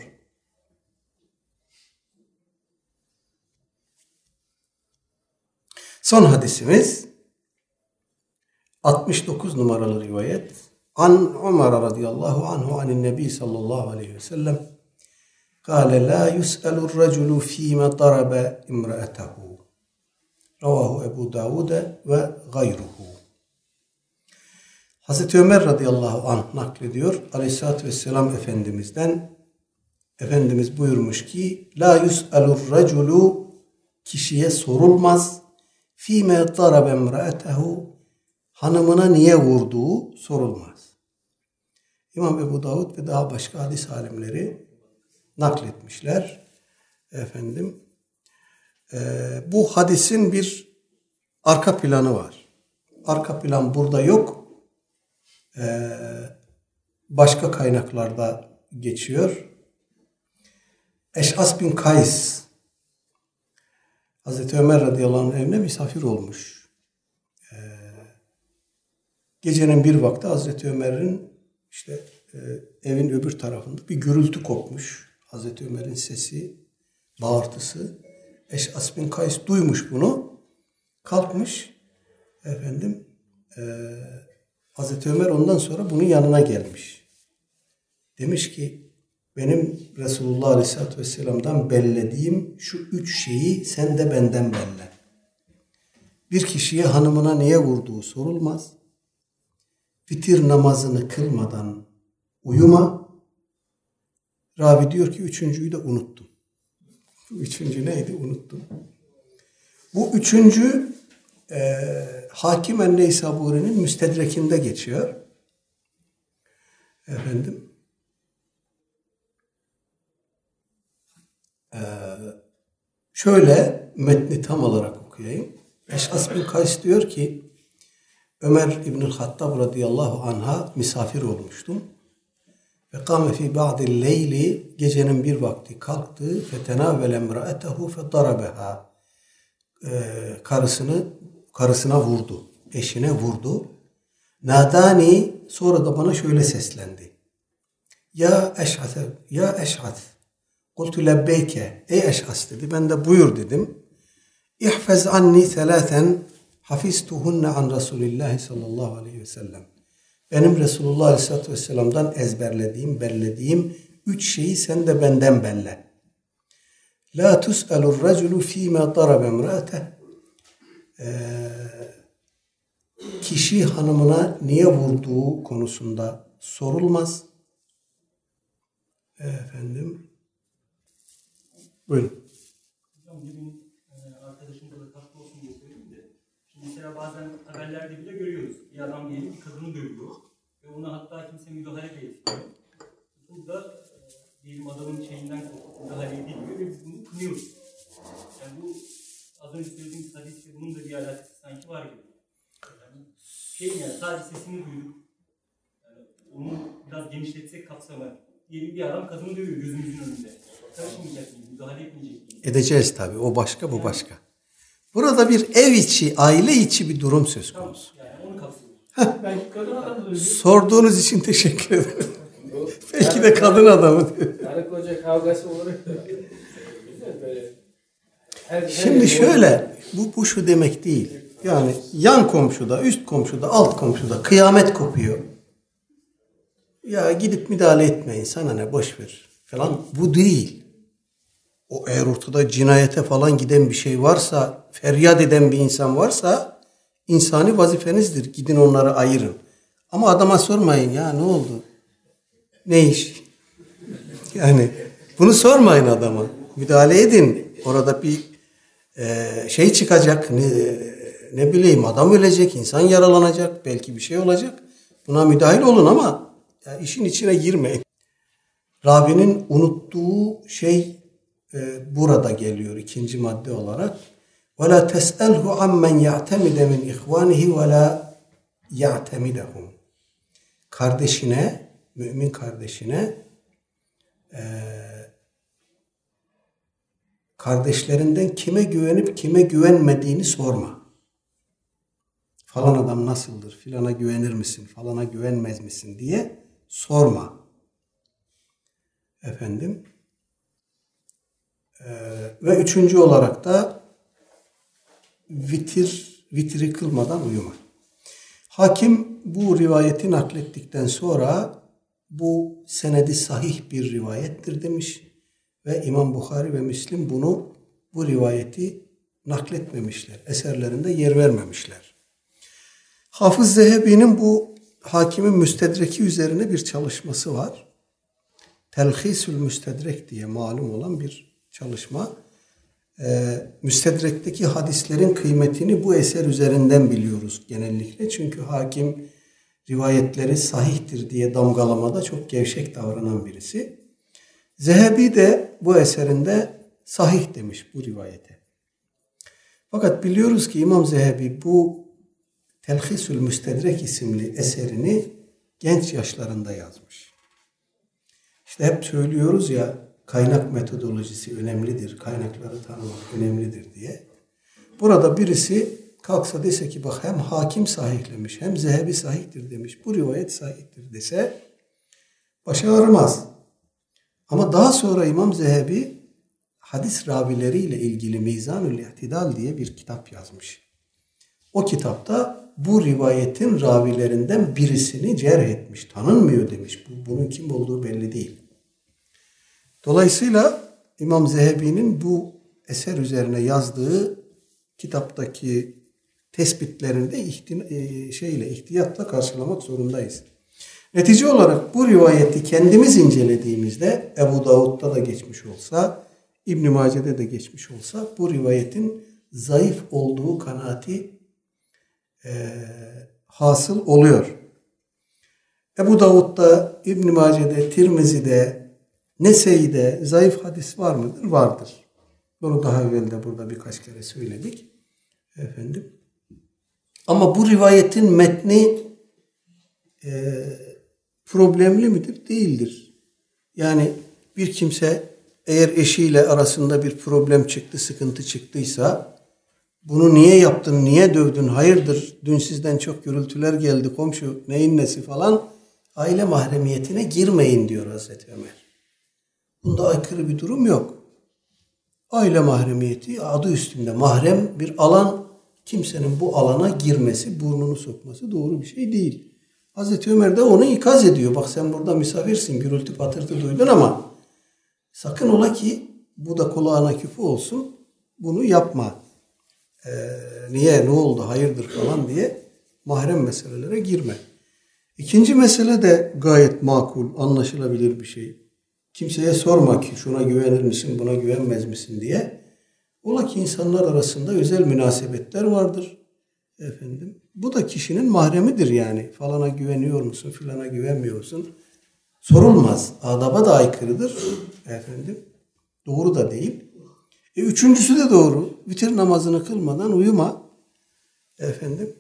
Son hadisimiz 69 numaralı rivayet. An Ömer radıyallahu anhu anin nebi sallallahu aleyhi ve sellem kâle la yus'elur raculu fîme darabe imra'etehu. Ravahu Ebu Davud ve gayruhu. Hazreti Ömer radıyallahu anh naklediyor. Aleyhissalatü vesselam Efendimiz'den Efendimiz buyurmuş ki La yus'elur raculu kişiye sorulmaz fîme darabe imra'etehu hanımına niye vurduğu sorulmaz. İmam Ebu Davud ve daha başka hadis alimleri nakletmişler. Efendim e, bu hadisin bir arka planı var. Arka plan burada yok. E, başka kaynaklarda geçiyor. Eş'as bin Kays Hazreti Ömer radıyallahu anh evine misafir olmuş. Gecenin bir vakti Hazreti Ömer'in işte e, evin öbür tarafında bir gürültü kopmuş. Hazreti Ömer'in sesi, bağırtısı. Eş'as bin Kays duymuş bunu. Kalkmış efendim e, Hazreti Ömer ondan sonra bunun yanına gelmiş. Demiş ki benim Resulullah Aleyhisselatü Vesselam'dan bellediğim şu üç şeyi sen de benden belle. Bir kişiye hanımına niye vurduğu sorulmaz. Vitir namazını kılmadan uyuma. Ravi diyor ki üçüncüyü de unuttum. Bu üçüncü neydi unuttum. Bu üçüncü e, Hakim en-Neysaburi'nin müstedrekinde geçiyor. Efendim e, şöyle metni tam olarak okuyayım. Eş'as bin Kays diyor ki Ömer İbnül Hattab radıyallahu anha misafir olmuştum. Ve kâme fî ba'dil leyli gecenin bir vakti kalktı. Fetenâvel emra'etehu fedarabeha. Ee, karısını karısına vurdu. Eşine vurdu. Nadani sonra da bana şöyle seslendi. Ya eş'at, ya eş'at. Kultu lebbeyke. Ey eş'as dedi. Ben de buyur dedim. İhfez anni selâten hafiztuhunne an Resulillah sallallahu aleyhi ve sellem. Benim Resulullah aleyhissalatü vesselam'dan ezberlediğim, bellediğim üç şeyi sen de benden belle. La tus'alur raculu fîmâ darabe emrâteh. Kişi hanımına niye vurduğu konusunda sorulmaz. Efendim. Buyurun. Hocam demin e, arkadaşım da katkı olsun diye söyledim de. Şimdi mesela bazen haberlerde bile görüyoruz. Bir adam diyelim bir kadını dövüyor. Ve ona hatta kimse müdahale de etmiyor. Burada e, diyelim adamın şeyinden korkup müdahale edilmiyor ve biz bunu kınıyoruz. Yani bu az önce söylediğimiz hadiste bunun da bir alakası sanki var gibi. Yani şey yani sadece sesini duyduk. Yani onu biraz genişletsek kapsamı. Diyelim bir adam kadını dövüyor gözümüzün önünde. Karışmayacak mıyız? Müdahale etmeyecek miyiz? Edeceğiz tabii. O başka, bu başka. Burada bir ev içi, aile içi bir durum söz Tamam, konusu. yani onu kapsıyor. Belki kadın adam da Sorduğunuz için teşekkür ederim. Belki de kadın adamı. Karı koca kavgası her Şimdi şöyle, bu, bu şu demek değil. Yani yan komşuda, üst komşuda, alt komşuda kıyamet kopuyor. Ya gidip müdahale etmeyin, sana ne boş ver falan. Bu değil. O eğer ortada cinayete falan giden bir şey varsa, feryat eden bir insan varsa insani vazifenizdir. Gidin onları ayırın. Ama adama sormayın ya ne oldu? Ne iş? Yani bunu sormayın adama. Müdahale edin. Orada bir e, şey çıkacak. Ne, ne bileyim adam ölecek, insan yaralanacak. Belki bir şey olacak. Buna müdahil olun ama ya işin içine girmeyin. Rabbinin unuttuğu şey e, burada geliyor ikinci madde olarak. وَلَا تَسْأَلْهُ عَمَّنْ يَعْتَمِدَ مِنْ إِخْوَانِهِ وَلَا يَعْتَمِدَهُمْ Kardeşine, mümin kardeşine e, kardeşlerinden kime güvenip kime güvenmediğini sorma. Falan adam nasıldır, filana güvenir misin, falana güvenmez misin diye sorma. Efendim. ee, ve üçüncü olarak da vitir, vitiri kılmadan uyuma. Hakim bu rivayeti naklettikten sonra bu senedi sahih bir rivayettir demiş ve İmam Bukhari ve Müslim bunu bu rivayeti nakletmemişler. Eserlerinde yer vermemişler. Hafız Zehebi'nin bu hakimin müstedreki üzerine bir çalışması var. Telhisül Müstedrek diye malum olan bir çalışma. Ee, müstedrekteki hadislerin kıymetini bu eser üzerinden biliyoruz genellikle. Çünkü hakim rivayetleri sahihtir diye damgalamada çok gevşek davranan birisi. Zehebi de bu eserinde sahih demiş bu rivayete. Fakat biliyoruz ki İmam Zehebi bu Telhisül Müstedrek isimli eserini genç yaşlarında yazmış. İşte hep söylüyoruz ya kaynak metodolojisi önemlidir, kaynakları tanımak önemlidir diye. Burada birisi kalksa dese ki bak hem hakim sahihlemiş hem zehebi sahihtir demiş. Bu rivayet sahihtir dese başı ağrımaz. Ama daha sonra İmam Zehebi hadis ravileriyle ilgili Mizanül İhtidal diye bir kitap yazmış. o kitapta bu rivayetin ravilerinden birisini cerh etmiş. Tanınmıyor demiş. Bu, bunun kim olduğu belli değil. Dolayısıyla İmam Zehebi'nin bu eser üzerine yazdığı kitaptaki tespitlerinde ihtin, e, şeyle ihtiyatla karşılamak zorundayız. Netice olarak bu rivayeti kendimiz incelediğimizde Ebu Davud'da da geçmiş olsa, İbn Mace'de de geçmiş olsa bu rivayetin zayıf olduğu kanaati e, hasıl oluyor. Ebu Davud'da, İbn Mace'de, Tirmizi'de, Nese'de zayıf hadis var mıdır? Vardır. Bunu daha evvel de burada birkaç kere söyledik. Efendim. Ama bu rivayetin metni e, problemli midir? Değildir. Yani bir kimse eğer eşiyle arasında bir problem çıktı, sıkıntı çıktıysa bunu niye yaptın, niye dövdün, hayırdır, dün sizden çok gürültüler geldi, komşu neyin nesi falan aile mahremiyetine girmeyin diyor Hazreti Ömer. Bunda aykırı bir durum yok. Aile mahremiyeti adı üstünde mahrem bir alan kimsenin bu alana girmesi, burnunu sokması doğru bir şey değil. Hazreti Ömer de onu ikaz ediyor. Bak sen burada misafirsin, gürültü patırtı duydun ama sakın ola ki bu da kulağına küpü olsun. Bunu yapma. Ee, niye, ne oldu, hayırdır falan diye mahrem meselelere girme. İkinci mesele de gayet makul, anlaşılabilir bir şey. Kimseye sorma ki şuna güvenir misin, buna güvenmez misin diye. Ola ki insanlar arasında özel münasebetler vardır. Efendim. Bu da kişinin mahremidir yani. Falana güveniyor musun, filana güvenmiyor musun? Sorulmaz. Adaba da aykırıdır. Efendim. Doğru da değil. E, üçüncüsü de doğru. Vitir namazını kılmadan uyuma. Efendim.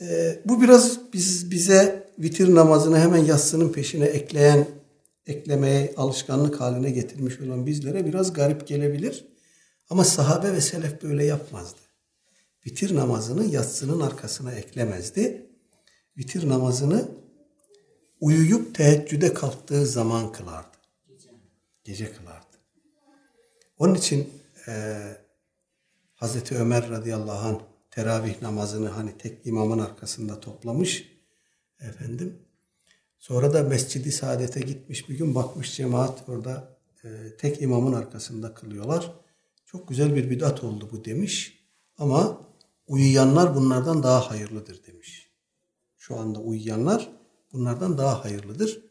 E, bu biraz biz bize vitir namazını hemen yatsının peşine ekleyen, eklemeye alışkanlık haline getirmiş olan bizlere biraz garip gelebilir. Ama sahabe ve selef böyle yapmazdı. Vitir namazını yatsının arkasına eklemezdi. Vitir namazını uyuyup teheccüde kalktığı zaman kılardı. Gece, kılardı. Onun için e, Hazreti Ömer radıyallahu anh teravih namazını hani tek imamın arkasında toplamış. Efendim. Sonra da Mescidi Saadet'e gitmiş bir gün bakmış cemaat orada e, tek imamın arkasında kılıyorlar. Çok güzel bir bidat oldu bu demiş. Ama uyuyanlar bunlardan daha hayırlıdır demiş. Şu anda uyuyanlar bunlardan daha hayırlıdır.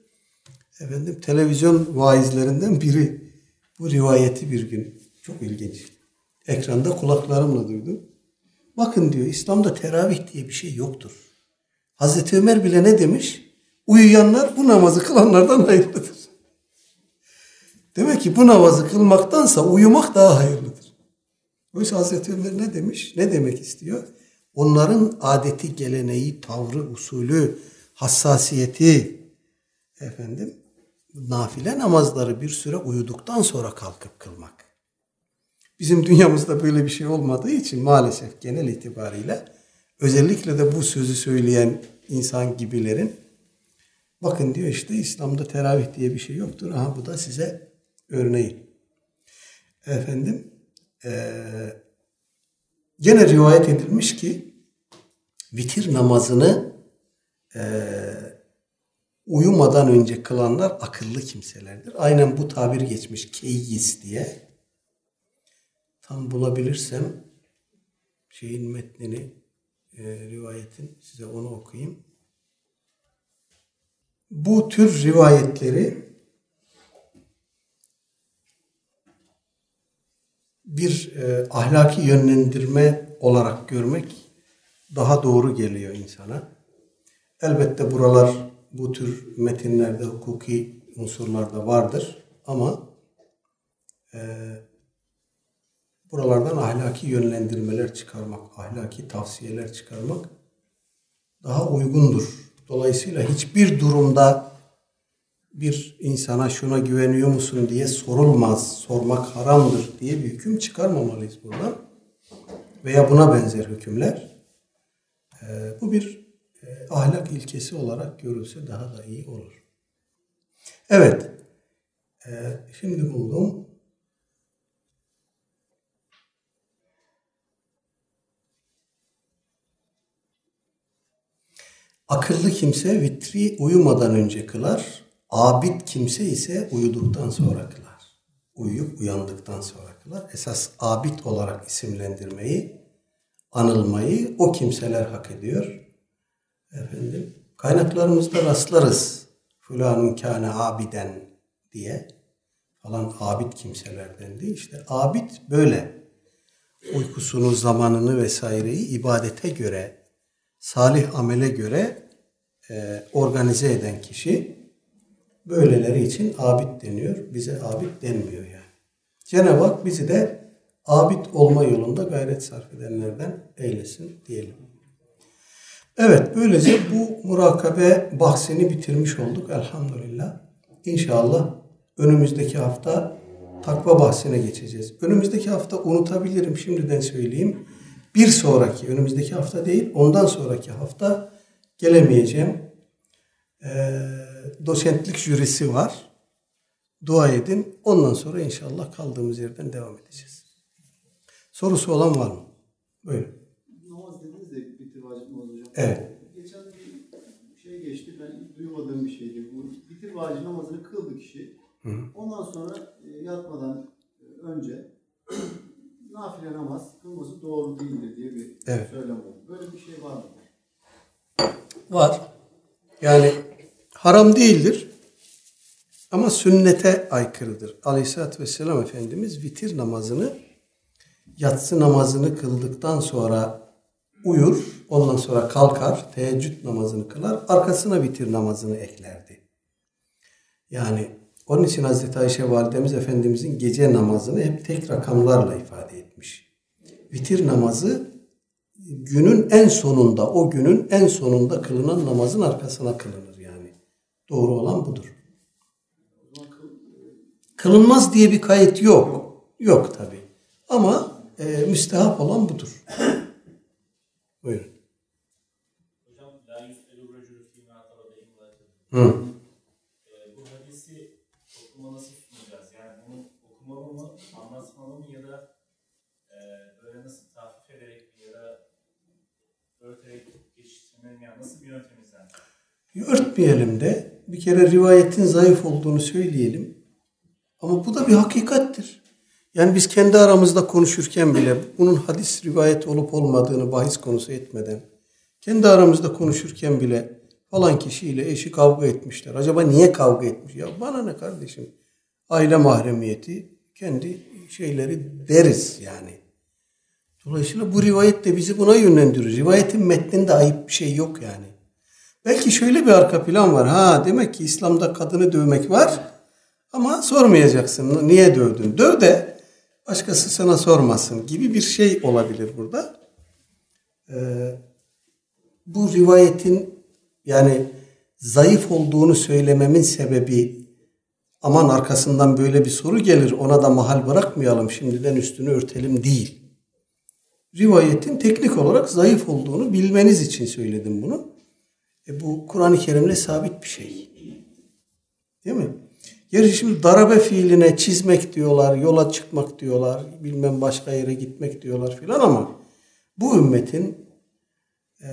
Efendim televizyon vaizlerinden biri bu rivayeti bir gün çok ilginç. Ekranda kulaklarımla duydum. Bakın diyor İslam'da teravih diye bir şey yoktur. Hazreti Ömer bile ne demiş? Uyuyanlar bu namazı kılanlardan hayırlıdır. Demek ki bu namazı kılmaktansa uyumak daha hayırlıdır. Oysa Hazreti Ömer ne demiş? Ne demek istiyor? Onların adeti, geleneği, tavrı, usulü, hassasiyeti, efendim, nafile namazları bir süre uyuduktan sonra kalkıp kılmak. Bizim dünyamızda böyle bir şey olmadığı için maalesef genel itibariyle özellikle de bu sözü söyleyen insan gibilerin bakın diyor işte İslam'da teravih diye bir şey yoktur. Aha bu da size örneği. Efendim e, gene rivayet edilmiş ki vitir namazını e, uyumadan önce kılanlar akıllı kimselerdir. Aynen bu tabir geçmiş keyyis diye. Tam bulabilirsem şeyin metnini e, rivayetin size onu okuyayım. Bu tür rivayetleri bir e, ahlaki yönlendirme olarak görmek daha doğru geliyor insana. Elbette buralar bu tür metinlerde hukuki unsurlarda vardır ama e, buralardan ahlaki yönlendirmeler çıkarmak, ahlaki tavsiyeler çıkarmak daha uygundur. Dolayısıyla hiçbir durumda bir insana şuna güveniyor musun diye sorulmaz, sormak haramdır diye bir hüküm çıkarmamalıyız buradan. Veya buna benzer hükümler. Ee, bu bir e, ahlak ilkesi olarak görülse daha da iyi olur. Evet, ee, şimdi buldum. Akıllı kimse vitri uyumadan önce kılar. Abid kimse ise uyuduktan sonra kılar. Uyuyup uyandıktan sonra kılar. Esas abid olarak isimlendirmeyi, anılmayı o kimseler hak ediyor. Efendim, kaynaklarımızda rastlarız. Fulanun kâne abiden diye falan abid kimselerden değil. İşte abid böyle. Uykusunu, zamanını vesaireyi ibadete göre, salih amele göre e, organize eden kişi böyleleri için abid deniyor. Bize abid denmiyor yani. Cenab-ı Hak bizi de abid olma yolunda gayret sarf edenlerden eylesin diyelim. Evet böylece bu murakabe bahsini bitirmiş olduk elhamdülillah. İnşallah önümüzdeki hafta takva bahsine geçeceğiz. Önümüzdeki hafta unutabilirim şimdiden söyleyeyim. Bir sonraki önümüzdeki hafta değil ondan sonraki hafta gelemeyeceğim. Ee, doçentlik jürisi var. Dua edin. Ondan sonra inşallah kaldığımız yerden devam edeceğiz. Sorusu olan var mı? Buyurun. Namaz dediniz de bitir vacip namaz hocam. Evet. Geçen bir şey geçti. Ben duymadığım bir şeydi. Bu bitir vacip namazını kıldı kişi. Ondan sonra e, yatmadan e, önce nafile namaz kılması doğru değildir diye bir Evet. söylem oldu. Böyle bir şey var mı? Var. Yani haram değildir. Ama sünnete aykırıdır. Aleyhisselatü Vesselam Efendimiz vitir namazını yatsı namazını kıldıktan sonra uyur. Ondan sonra kalkar. Teheccüd namazını kılar. Arkasına vitir namazını eklerdi. Yani onun için Hazreti Ayşe Validemiz Efendimizin gece namazını hep tek rakamlarla ifade etmiş. Vitir namazı günün en sonunda, o günün en sonunda kılınan namazın arkasına kılınır yani. Doğru olan budur. Kılınmaz diye bir kayıt yok. Yok tabi. Ama e, müstehap olan budur. Buyurun. Hocam. Hı. Ee, Bu hadisi topluma nasıl sunacağız? Yani bunu okumalı mı, anlatmalı mı ya da e, böyle nasıl tahfif ederek ya da örterek geçiştirmeli mi? Yani nasıl bir yöntemizden? Örtmeyelim de bir kere rivayetin zayıf olduğunu söyleyelim. Ama bu da bir hakikattir. Yani biz kendi aramızda konuşurken bile bunun hadis rivayet olup olmadığını bahis konusu etmeden kendi aramızda konuşurken bile falan kişiyle eşi kavga etmişler. Acaba niye kavga etmiş? Ya bana ne kardeşim? Aile mahremiyeti kendi şeyleri deriz yani. Dolayısıyla bu rivayet de bizi buna yönlendirir. Rivayetin metninde ayıp bir şey yok yani. Belki şöyle bir arka plan var. Ha demek ki İslam'da kadını dövmek var. Ama sormayacaksın. Niye dövdün? Döv de başkası sana sormasın gibi bir şey olabilir burada. Ee, bu rivayetin yani zayıf olduğunu söylememin sebebi aman arkasından böyle bir soru gelir ona da mahal bırakmayalım şimdiden üstünü örtelim değil. Rivayetin teknik olarak zayıf olduğunu bilmeniz için söyledim bunu. E bu Kur'an-ı Kerim'le sabit bir şey. Değil mi? Gerçi şimdi darabe fiiline çizmek diyorlar, yola çıkmak diyorlar, bilmem başka yere gitmek diyorlar filan ama bu ümmetin e,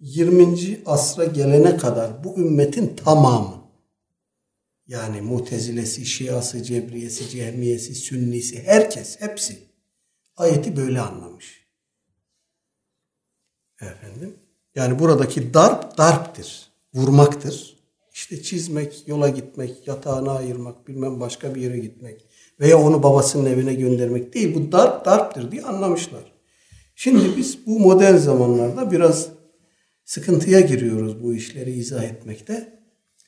20. asra gelene kadar bu ümmetin tamamı yani mutezilesi, şiası, cebriyesi, cehmiyesi, sünnisi, herkes, hepsi ayeti böyle anlamış. Efendim? Yani buradaki darp, darptır. Vurmaktır. İşte çizmek, yola gitmek, yatağına ayırmak, bilmem başka bir yere gitmek veya onu babasının evine göndermek değil. Bu darp, darptır diye anlamışlar. Şimdi biz bu modern zamanlarda biraz sıkıntıya giriyoruz bu işleri izah etmekte.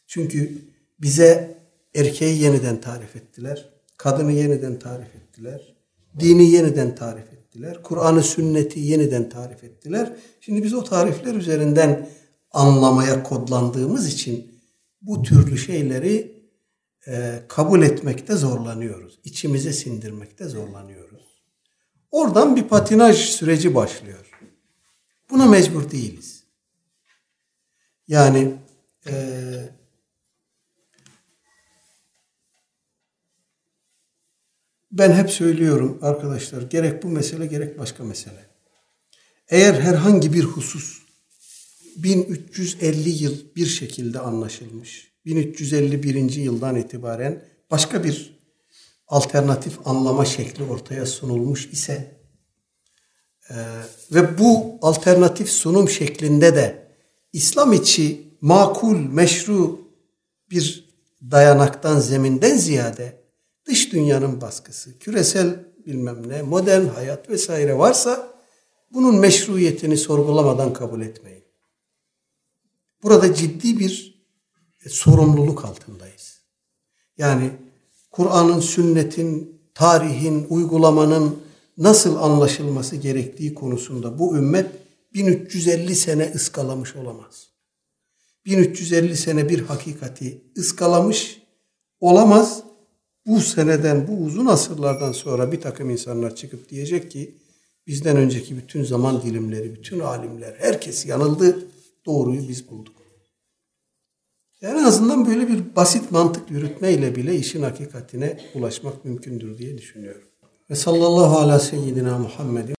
Çünkü bize erkeği yeniden tarif ettiler. Kadını yeniden tarif ettiler. Dini yeniden tarif ettiler. Kur'an'ı, sünneti yeniden tarif ettiler. Şimdi biz o tarifler üzerinden anlamaya kodlandığımız için bu türlü şeyleri e, kabul etmekte zorlanıyoruz. İçimize sindirmekte zorlanıyoruz. Oradan bir patinaj süreci başlıyor. Buna mecbur değiliz. Yani e, ben hep söylüyorum arkadaşlar gerek bu mesele gerek başka mesele. Eğer herhangi bir husus 1350 yıl bir şekilde anlaşılmış. 1351. yıldan itibaren başka bir alternatif anlama şekli ortaya sunulmuş ise e, ve bu alternatif sunum şeklinde de İslam içi makul, meşru bir dayanaktan, zeminden ziyade dış dünyanın baskısı, küresel bilmem ne, modern hayat vesaire varsa bunun meşruiyetini sorgulamadan kabul etmeyin. Burada ciddi bir e, sorumluluk altındayız. Yani Kur'an'ın, sünnetin, tarihin, uygulamanın nasıl anlaşılması gerektiği konusunda bu ümmet 1350 sene ıskalamış olamaz. 1350 sene bir hakikati ıskalamış olamaz. Bu seneden, bu uzun asırlardan sonra bir takım insanlar çıkıp diyecek ki bizden önceki bütün zaman dilimleri, bütün alimler, herkes yanıldı, doğruyu biz bulduk. En azından böyle bir basit mantık yürütmeyle bile işin hakikatine ulaşmak mümkündür diye düşünüyorum. Ve sallallahu ala seyyidina Muhammedin